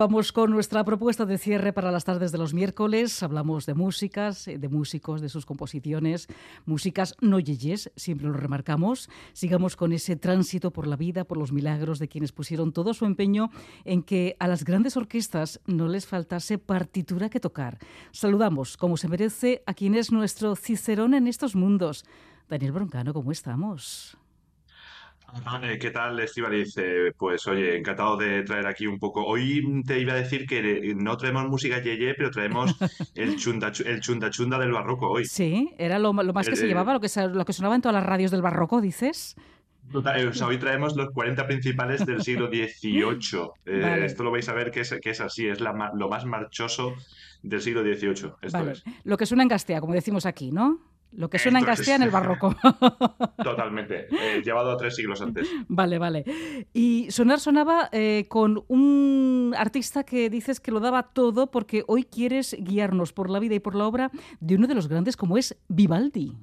Vamos con nuestra propuesta de cierre para las tardes de los miércoles. Hablamos de músicas, eh, de músicos, de sus composiciones, músicas no yeyes, siempre lo remarcamos. Sigamos con ese tránsito por la vida, por los milagros de quienes pusieron todo su empeño en que a las grandes orquestas no les faltase partitura que tocar. Saludamos, como se merece, a quien es nuestro cicerón en estos mundos. Daniel Broncano, ¿cómo estamos? ¿Qué tal, Estivaliz? Eh, pues oye, encantado de traer aquí un poco. Hoy te iba a decir que no traemos música yeye, pero traemos el chunda, el chunda chunda del barroco hoy. Sí, era lo, más que se eh, llevaba, lo que, lo que sonaba en todas las radios del barroco, dices. hoy traemos los 40 principales del siglo XVIII. Eh, esto lo vais a ver que es, que es así, es lo más marchoso del siglo XVIII. Esto es. Lo que suena en Gastea, como decimos aquí, ¿no? Lo que suena en Castilla en el barroco. Totalmente, eh, llevado tres siglos antes. Vale, vale. Y sonar sonaba eh, con un artista que dices que lo daba todo porque hoy quieres guiarnos por la vida y por la obra de uno de los grandes como es Vivaldi.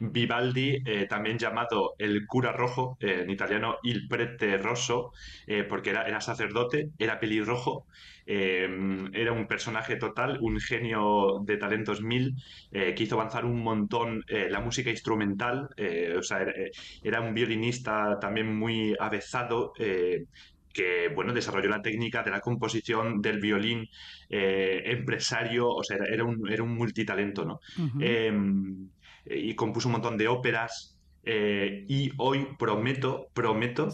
Vivaldi, eh, también llamado el cura rojo, en italiano il prete rosso, porque era, era, sacerdote, era pelirrojo eh, era un personaje total, un genio de talentos mil, eh, que hizo avanzar un montón eh, la música instrumental, o sea, era, un violinista también muy avezado, que bueno, desarrolló la técnica de la composición del violín, empresario, o sea, era un, era un multitalento, ¿no? Y compuso un montón de óperas, eh, y hoy prometo, prometo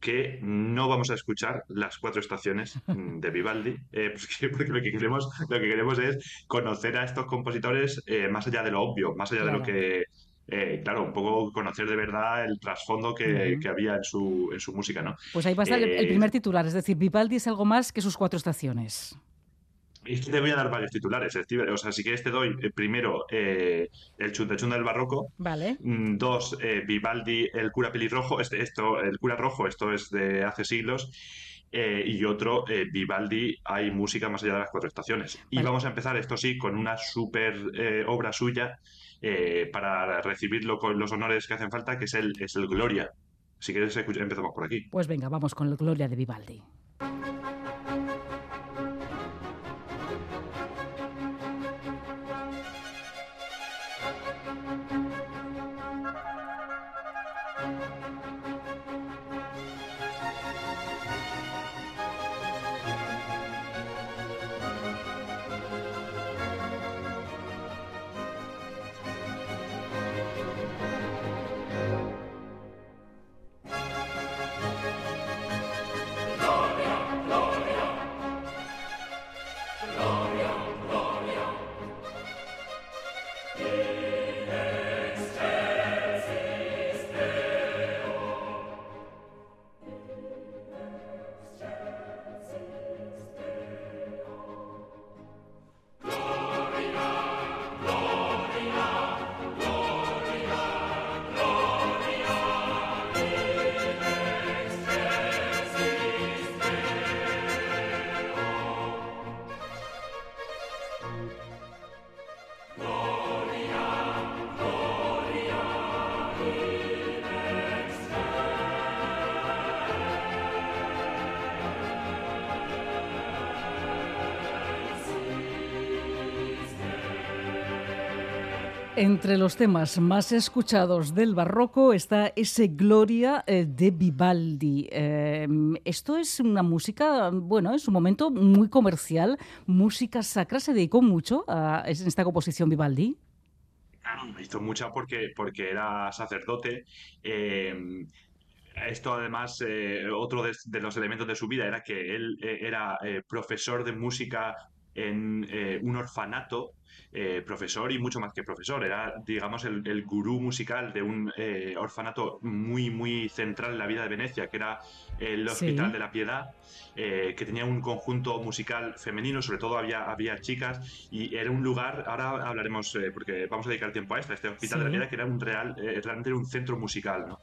que no vamos a escuchar las cuatro estaciones de Vivaldi, eh, porque lo que, queremos, lo que queremos es conocer a estos compositores eh, más allá de lo obvio, más allá de lo que claro, un poco conocer de verdad el trasfondo que, había en su, en su música, ¿no? Pues ahí va a estar el primer titular, es decir, Vivaldi es algo más que sus cuatro estaciones. Es que te voy a dar varios titulares, O sea, si quieres te doy eh, primero eh, el chunda del barroco. Vale. Mm, dos, eh, Vivaldi, el cura pelirrojo. Este, esto, el cura rojo, esto es de hace siglos. y otro, Vivaldi, hay música más allá de las cuatro estaciones. Y vamos a empezar, esto sí, con una super obra suya para recibir los honores que hacen falta, que es el, es el Gloria. Si quieres, empezamos por aquí. Pues venga, vamos con el Gloria de Vivaldi. Entre los temas más escuchados del barroco está ese Gloria eh, de Vivaldi. Eh, esto es una música, bueno, en su momento muy comercial, música sacra. ¿Se dedicó mucho a esta composición Vivaldi? Claro, hizo mucha porque, porque era sacerdote. Eh, esto además, otro de, los elementos de su vida era que él era profesor de música en un orfanato eh, profesor y mucho más que profesor. Era, digamos, el, gurú musical de un eh, orfanato muy, muy central en la vida de Venecia, que era el Hospital de la Piedad, eh, que tenía un conjunto musical femenino, sobre todo había, había chicas, y era un lugar, ahora hablaremos, porque vamos a dedicar tiempo a esto, este Hospital de la Piedad, que era un real, realmente un centro musical. ¿no?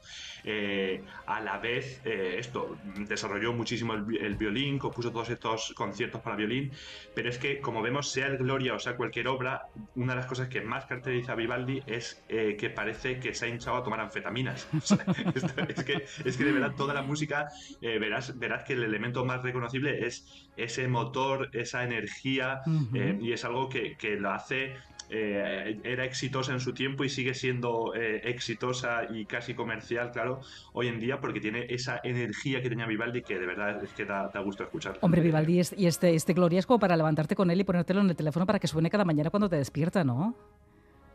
a la vez, esto, desarrolló muchísimo el, el violín, compuso todos estos conciertos para violín, pero es que, como vemos, sea el Gloria o sea cualquier obra, una de las cosas que más caracteriza a Vivaldi es eh, que parece que se ha hinchado a tomar anfetaminas. es, que, es, que, de verdad toda la música, eh, verás, verás que el elemento más reconocible es ese motor, esa energía, eh, y es algo que, que lo hace eh, era exitosa en su tiempo y sigue siendo eh, exitosa y casi comercial, claro, hoy en día porque tiene esa energía que tenía Vivaldi que de verdad es que da, gusto escuchar. Hombre, Vivaldi y este, este Gloria es como para levantarte con él y ponértelo en el teléfono para que suene cada mañana cuando te despierta, ¿no?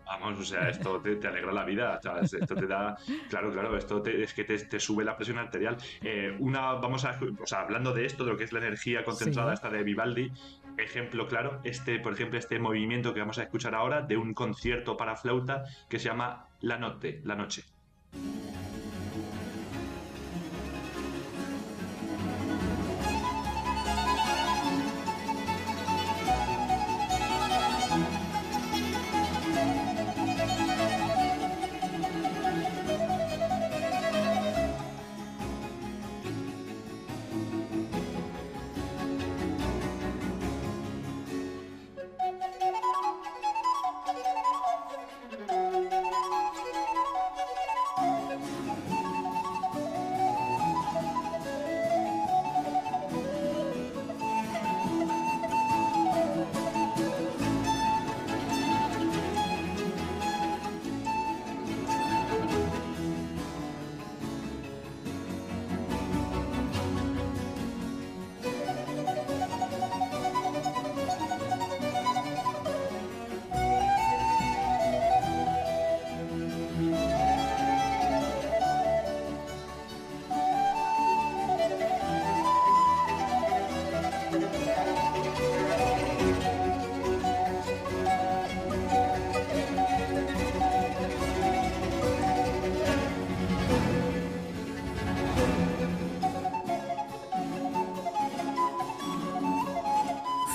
Vamos, o sea, esto te, alegra la vida, esto te da, claro, claro, esto es que te, sube la presión arterial. Eh, una, vamos a, o sea, hablando de esto, de lo que es la energía concentrada esta de Vivaldi, ejemplo claro, este, por ejemplo, este movimiento que vamos a escuchar ahora de un concierto para flauta que se llama La Noche, La Noche.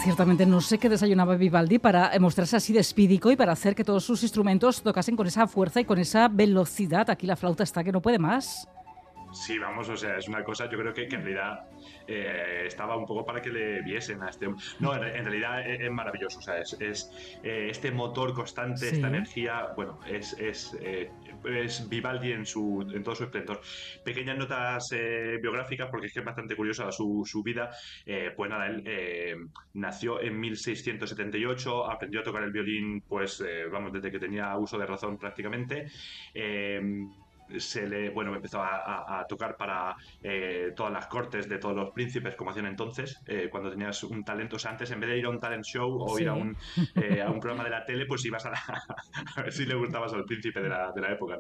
Ciertamente no sé qué desayunaba Vivaldi para mostrarse así de espídico y para hacer que todos sus instrumentos tocasen con esa fuerza y con esa velocidad. Aquí la flauta está que no puede más. Sí, vamos, o sea, es una cosa, yo creo que, en realidad eh, estaba un poco para que le viesen a este. No, en, realidad es, maravilloso, o sea, es, eh, este motor constante, esta energía, bueno, es, es, eh, es, Vivaldi en, su, en todo su esplendor. Pequeñas notas biográficas, porque es que es bastante curiosa su, su vida. pues nada, él nació en 1678, aprendió a tocar el violín, pues, vamos, desde que tenía uso de razón prácticamente se le, bueno, empezó a, tocar para eh, todas las cortes de todos los príncipes, como hacían entonces, eh, cuando tenías un talento. O sea, antes en vez de ir a un talent show o ir a un, eh, a un programa de la tele, pues ibas a, a, ver si le gustabas al príncipe de la, de la época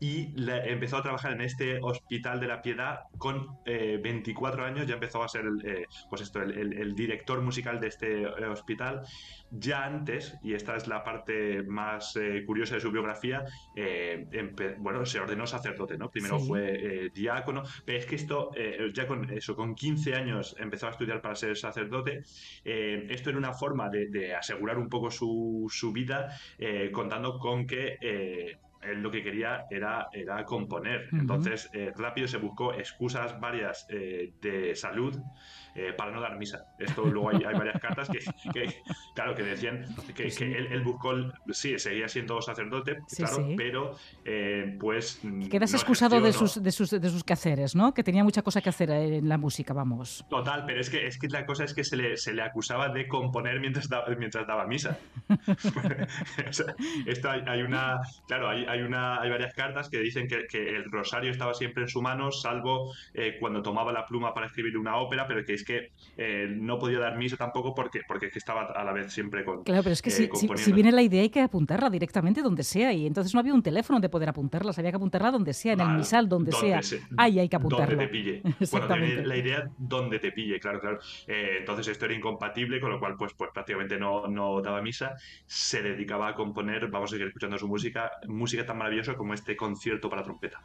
y empezó a trabajar en este Hospital de la Piedad con 24 años, ya empezó a ser el, pues esto, el, director musical de este hospital ya antes, y esta es la parte más eh, curiosa de su biografía, eh, bueno, se ordenó sacerdote, ¿no? Primero fue eh, diácono, pero es que esto, ya con eso, con 15 años empezó a estudiar para ser sacerdote. esto era una forma de, asegurar un poco su, su vida, contando con que él lo que quería era, era componer. Entonces, rápido se buscó excusas varias de salud eh, para no dar misa. Esto luego hay, varias cartas que, claro, que decían que, él, buscó, sí, seguía siendo sacerdote, claro, pero eh, pues... Quedas excusado de, sus, de, sus, de sus quehaceres, ¿no? Que tenía mucha cosa que hacer en la música, vamos. Total, pero es que, es que la cosa es que se le, se le acusaba de componer mientras daba, mientras daba misa. esto hay, una, claro, hay, hay, una, hay varias cartas que dicen que, el rosario estaba siempre en su mano, salvo eh, cuando tomaba la pluma para escribir una ópera, pero que es que eh, no podía dar misa tampoco porque, porque estaba a la vez siempre con. Claro, pero es que si, si, viene la idea hay que apuntarla directamente donde sea y entonces no había un teléfono donde poder apuntarla, había que apuntarla donde sea, en el misal, donde, sea. Ahí hay que apuntarla. Donde te pille. Bueno, la idea donde te pille, claro, claro. Eh, entonces esto era incompatible, con lo cual pues, pues prácticamente no, no daba misa. Se dedicaba a componer, vamos a seguir escuchando su música, música tan maravillosa como este concierto para trompeta.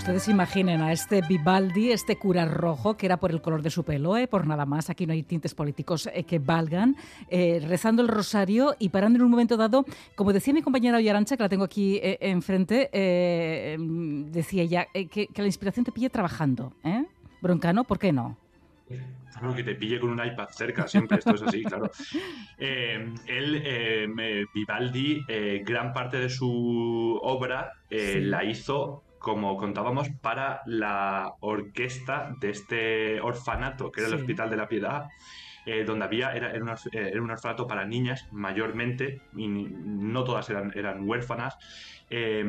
Ustedes imaginen a este Vivaldi, este cura rojo, que era por el color de su pelo, ¿eh? por nada más, aquí no hay tintes políticos eh, que valgan, eh, rezando el rosario y parando en un momento dado, como decía mi compañera Oyarancha, que la tengo aquí eh, enfrente, eh, decía ella que, que, la inspiración te pille trabajando. ¿eh? Broncano, ¿por qué no? Claro, que te pille con un iPad cerca, siempre esto es así, claro. Eh, él, eh, Vivaldi, eh, gran parte de su obra sí. la hizo como contábamos, para la orquesta de este orfanato, que era el. Hospital de la Piedad, eh, donde había, era, era, un, era, un, orfanato para niñas mayormente, y no todas eran, eran huérfanas, eh,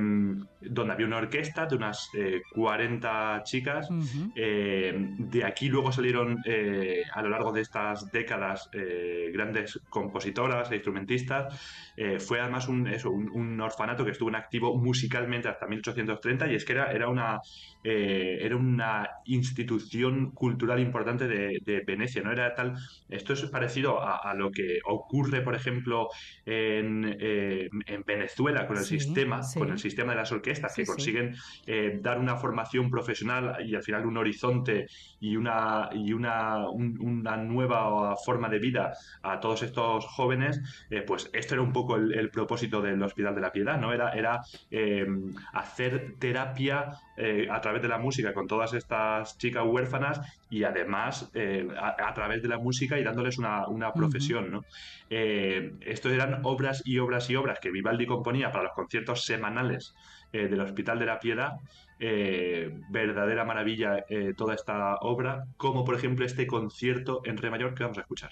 donde había una orquesta de unas eh, 40 chicas. Uh -huh. de aquí luego salieron eh, a lo largo de estas décadas eh, grandes compositoras e instrumentistas. fue además un, eso, un, un, orfanato que estuvo en activo musicalmente hasta 1830 y es que era, era, una, era una institución cultural importante de, de, Venecia. ¿no? Era tal, esto es parecido a, a lo que ocurre, por ejemplo, en, en Venezuela con el sí, sistema sí. con el sistema de las orquestas sí, que consiguen eh, dar una formación profesional y al final un horizonte y una, y una, un, una nueva forma de vida a todos estos jóvenes, eh, pues esto era un poco el, el, propósito del Hospital de la Piedad, ¿no? Era, era eh, hacer terapia a través de la música con todas estas chicas huérfanas y además a, a, través de la música y dándoles una, una profesión, uh -huh. ¿no? estos eran obras y obras y obras que Vivaldi componía para los conciertos semanales eh, del Hospital de la Piedad. Eh, verdadera maravilla eh, toda esta obra, como por ejemplo este concierto en Re mayor que vamos a escuchar.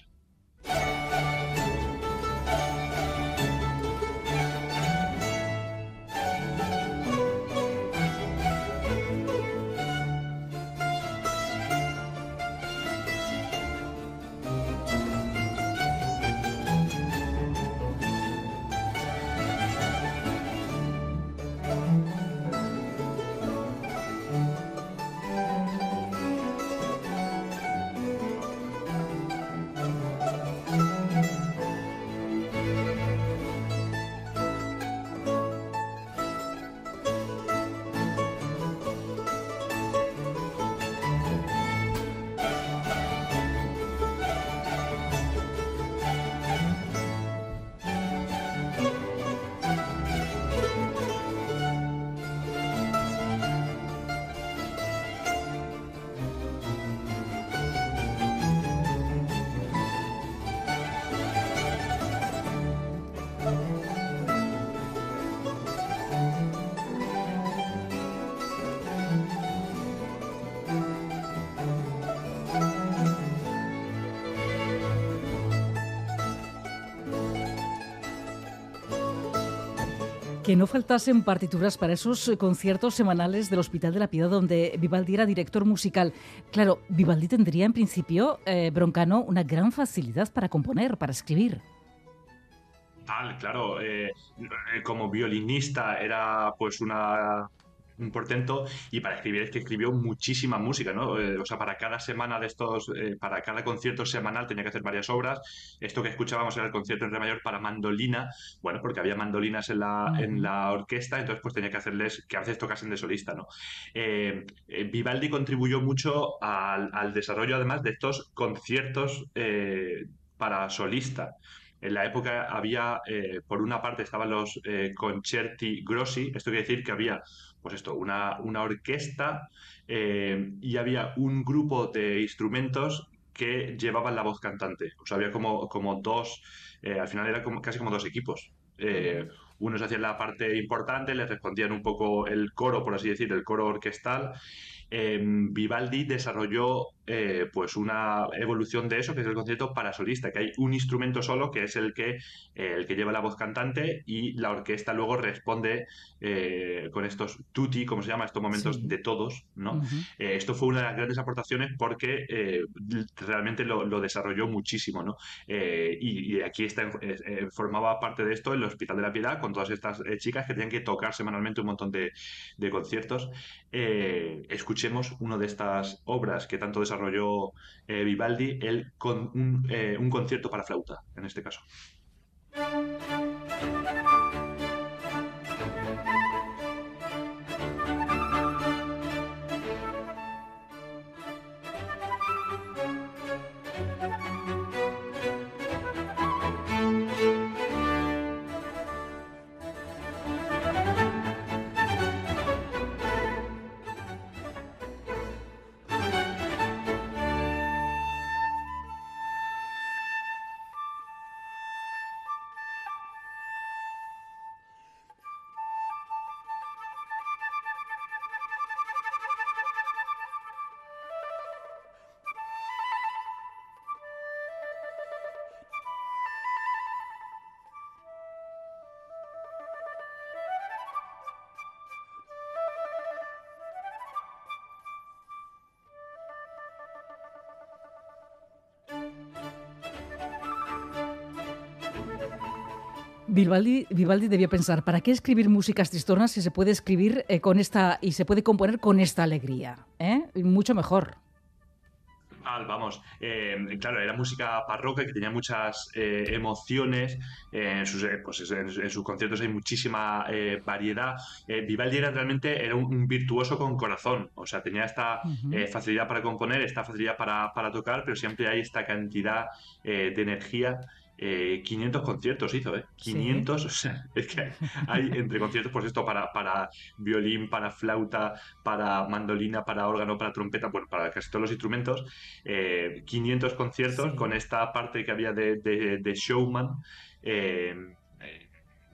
Que no faltasen partituras para esos eh, conciertos semanales del Hospital de la Piedad donde Vivaldi era director musical. Claro, Vivaldi tendría en principio, eh, Broncano, una gran facilidad para componer, para escribir. Tal, claro, eh, como violinista era pues una un portento y para escribir es que escribió muchísima música, ¿no? Eh, o sea, para cada semana de estos, eh, para cada concierto semanal tenía que hacer varias obras. Esto que escuchábamos era el concierto en re mayor para mandolina, bueno, porque había mandolinas en la, en la orquesta, entonces pues tenía que hacerles que a veces tocasen de solista, ¿no? Eh, Vivaldi contribuyó mucho al, al, desarrollo además de estos conciertos para solista. En la época había, eh, por una parte, estaban los eh, concerti grossi, esto quiere decir que había, pues esto, una, una orquesta eh, y había un grupo de instrumentos que llevaban la voz cantante. O sea, había como, como dos, al final era como, casi como dos equipos. unos hacían la parte importante, les respondían un poco el coro, por así decir, el coro orquestal. Vivaldi desarrolló eh, pues una evolución de eso, que es el concierto para solista, que hay un instrumento solo que es el que, eh, el que lleva la voz cantante y la orquesta luego responde eh, con estos tutti, como se llama, estos momentos sí. de todos, ¿no? Uh -huh. esto fue una de las grandes aportaciones porque realmente lo, lo, desarrolló muchísimo, ¿no? Y, y, aquí está, formaba parte de esto el Hospital de la Piedad con todas estas chicas que tenían que tocar semanalmente un montón de, de conciertos. Escuchemos una de estas obras que tanto desarrolló eh, Vivaldi el con eh, un concierto para flauta, en este caso. Vivaldi, Vivaldi debía pensar, ¿para qué escribir músicas tristonas si se puede escribir eh, con esta y se puede componer con esta alegría? ¿eh? Mucho mejor. vamos, eh, claro, era música parroquia que tenía muchas emociones. en, sus, pues, en, sus conciertos hay muchísima variedad. Vivaldi era realmente era un, virtuoso con corazón, o sea, tenía esta facilidad para componer, esta facilidad para, para, tocar, pero siempre hay esta cantidad de energía 500 eh, conciertos hizo, ¿eh? 500, o sea, es que hay entre conciertos, por esto, para, para violín, para flauta, para mandolina, para órgano, para trompeta, bueno, para casi todos los instrumentos, 500 eh, conciertos con esta parte que había de, de, showman, eh,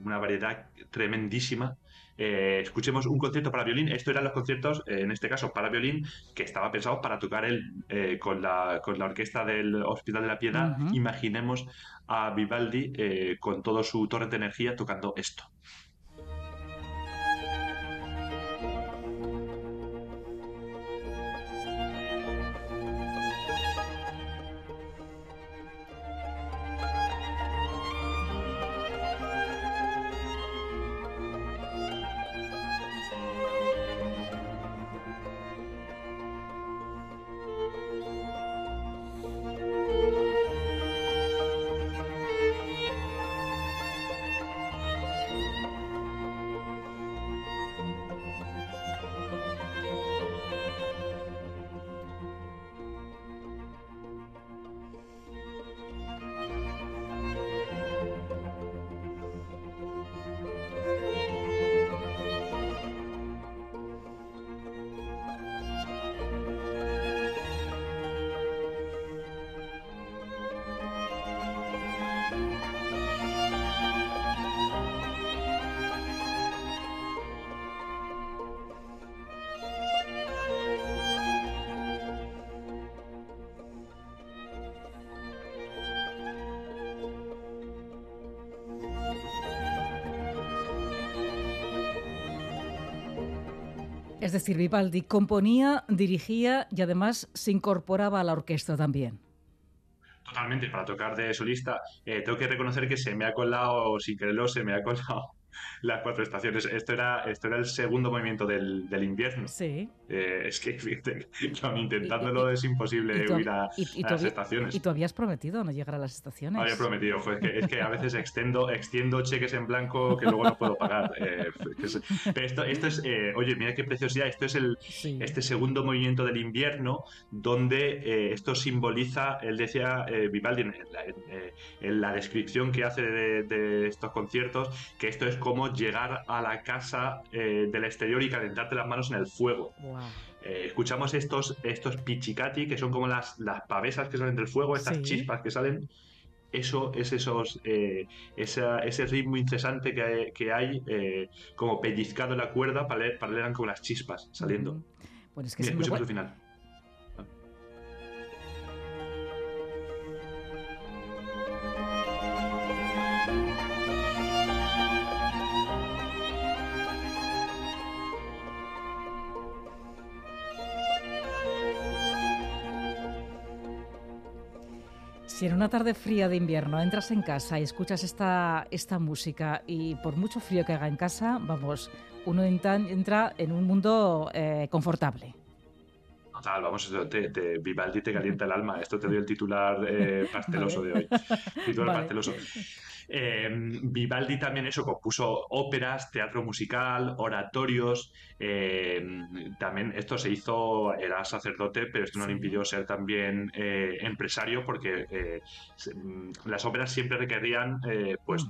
una variedad tremendísima. Escuchemos un concierto para violín. Esto eran los conciertos, en este caso para violín, que estaba pensado para tocar él con, la, con la orquesta del Hospital de la Piedad. Imaginemos a Vivaldi eh, con todo su torre de energía tocando esto. Es decir, Vivaldi componía, dirigía y además se incorporaba a la orquesta también. Totalmente, para tocar de solista. Eh, tengo que reconocer que se me ha colado, sin quererlo, se me ha colado las cuatro estaciones. Esto era, esto era el segundo movimiento del, del invierno. Sí. Eh, es que, fíjate, intentándolo es imposible huir a, las estaciones. Y tú habías prometido no llegar a las estaciones. Había prometido, es, que, a veces extendo, extiendo cheques en blanco que luego no puedo pagar. Eh, pero esto, esto es, eh, oye, mira qué preciosidad, esto es el, este segundo movimiento del invierno donde esto simboliza, él decía, Vivaldi, en la, descripción que hace de, de estos conciertos, que esto es como llegar a la casa eh, del exterior y calentarte las manos en el fuego. Eh, escuchamos estos, estos pichicati, que son como las, las pavesas que salen del fuego, estas chispas que salen. Eso es esos, eh, ese ritmo incesante que hay, como pellizcado en la cuerda, para leer, para leer como las chispas saliendo. Bueno, es que escuchemos el final. Si en una tarde fría de invierno entras en casa y escuchas esta, esta música y por mucho frío que haga en casa, vamos, uno entra, en un mundo eh, confortable. Total, vamos, te, te, Vivaldi te calienta el alma. Esto te doy el titular eh, pasteloso de hoy. Titular pasteloso. Eh, Vivaldi también eso compuso óperas, teatro musical, oratorios. Eh, también esto se hizo, era sacerdote, pero esto no le impidió ser también eh, empresario porque mm, las óperas siempre requerían pues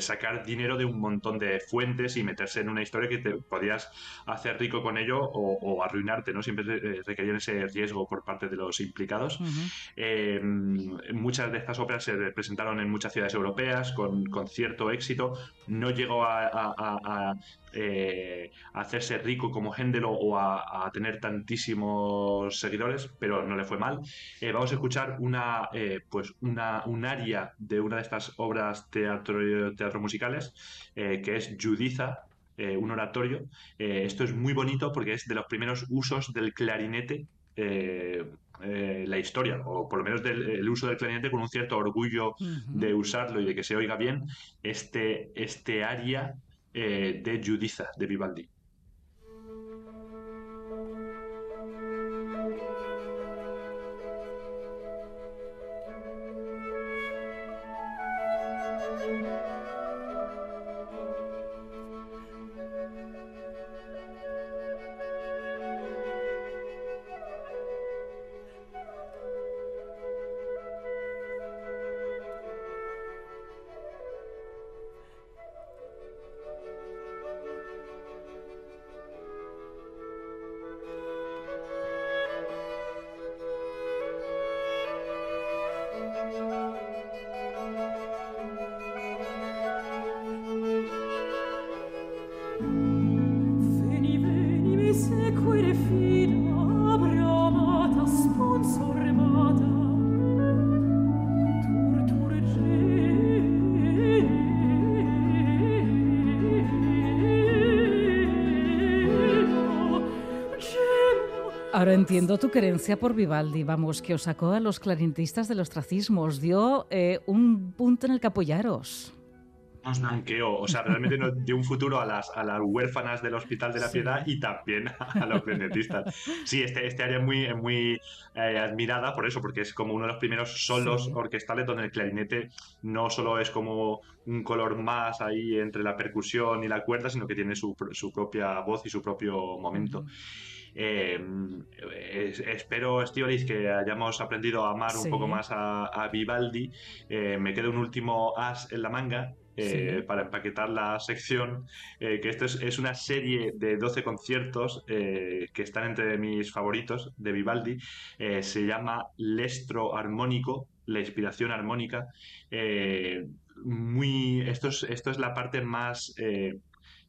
sacar dinero de un montón de fuentes y meterse en una historia que te podías hacer rico con ello o, arruinarte, ¿no? Siempre requerían ese riesgo por parte de los implicados. muchas de estas óperas se presentaron en muchas ciudades europeas con, cierto éxito. No llegó a, eh, hacerse rico como Händel o a, tener tantísimos seguidores, pero no le fue mal. Eh, vamos a escuchar una, eh, pues una, un aria de una de estas obras teatro, teatro musicales, que es Judiza, un oratorio. esto es muy bonito porque es de los primeros usos del clarinete la historia, o por lo menos del, el uso del clarinete con un cierto orgullo de usarlo y de que se oiga bien, este, este aria de Giudiza de Vivaldi. Entiendo tu querencia por Vivaldi, vamos, que os sacó a los clarinetistas del ostracismo, os dio eh, un punto en el que apoyaros. Nos manqueó, o sea, realmente nos dio un futuro a las, a las huérfanas del Hospital de la Piedad y también a los clarinetistas. Sí, este, este área es muy, muy eh, admirada por eso, porque es como uno de los primeros solos orquestales donde el clarinete no solo es como un color más ahí entre la percusión y la cuerda, sino que tiene su, su propia voz y su propio momento. Eh, espero, Stioris, que hayamos aprendido a amar un poco más a, Vivaldi. Eh, me queda un último as en la manga. Eh, para empaquetar la sección, que esto es, una serie de 12 conciertos que están entre mis favoritos de Vivaldi. se llama Lestro Armónico, la inspiración armónica. muy, esto, es, esto es la parte más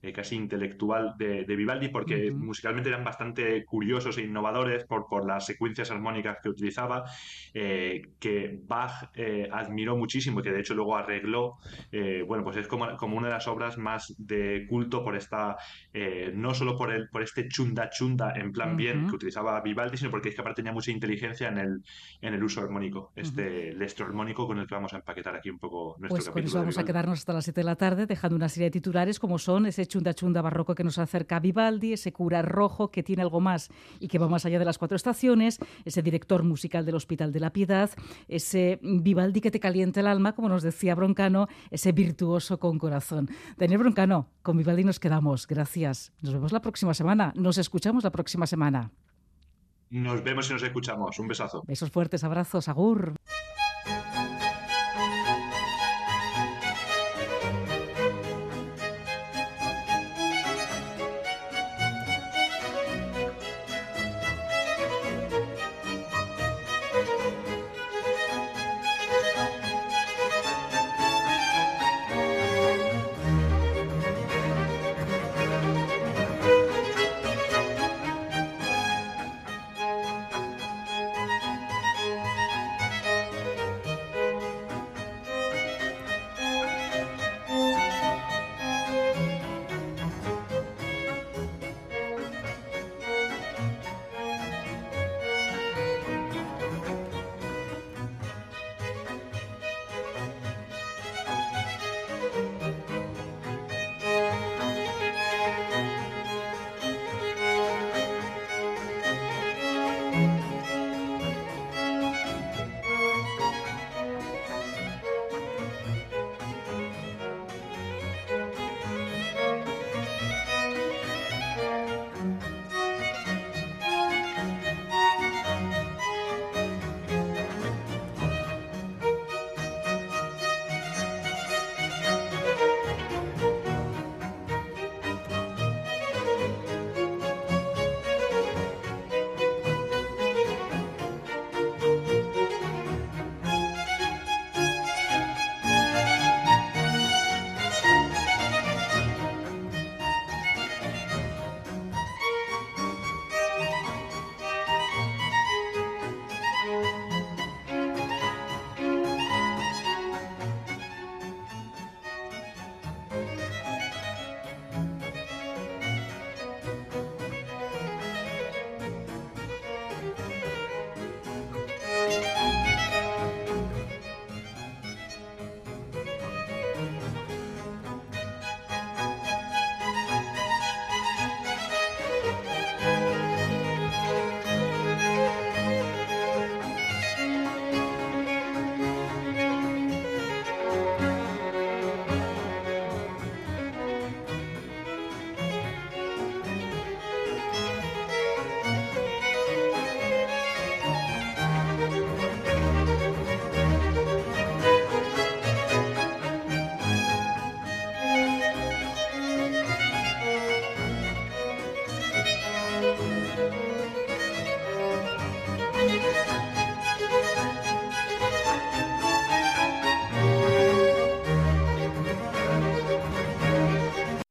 eh, casi intelectual de, Vivaldi, porque musicalmente eran bastante curiosos e innovadores por, por las secuencias armónicas que utilizaba, eh, que Bach eh, admiró muchísimo y que de hecho luego arregló. bueno, pues es como, como, una de las obras más de culto por esta, no solo por, el, por este chunda chunda en plan bien que utilizaba Vivaldi, sino porque es que aparte tenía mucha inteligencia en el, en el uso armónico, este lestro armónico con el que vamos a empaquetar aquí un poco nuestro pues capítulo. Con eso vamos a quedarnos hasta las 7 de la tarde, dejando una serie de titulares como son ese chunda chunda barroco que nos acerca a Vivaldi, ese cura rojo que tiene algo más y que va más allá de las cuatro estaciones, ese director musical del Hospital de la Piedad, ese Vivaldi que te calienta el alma, como nos decía Broncano, ese virtuoso con corazón. Daniel Broncano, con Vivaldi nos quedamos. Gracias. Nos vemos la próxima semana. Nos escuchamos la próxima semana. Nos vemos y nos escuchamos. Un besazo. Besos fuertes, abrazos, agur.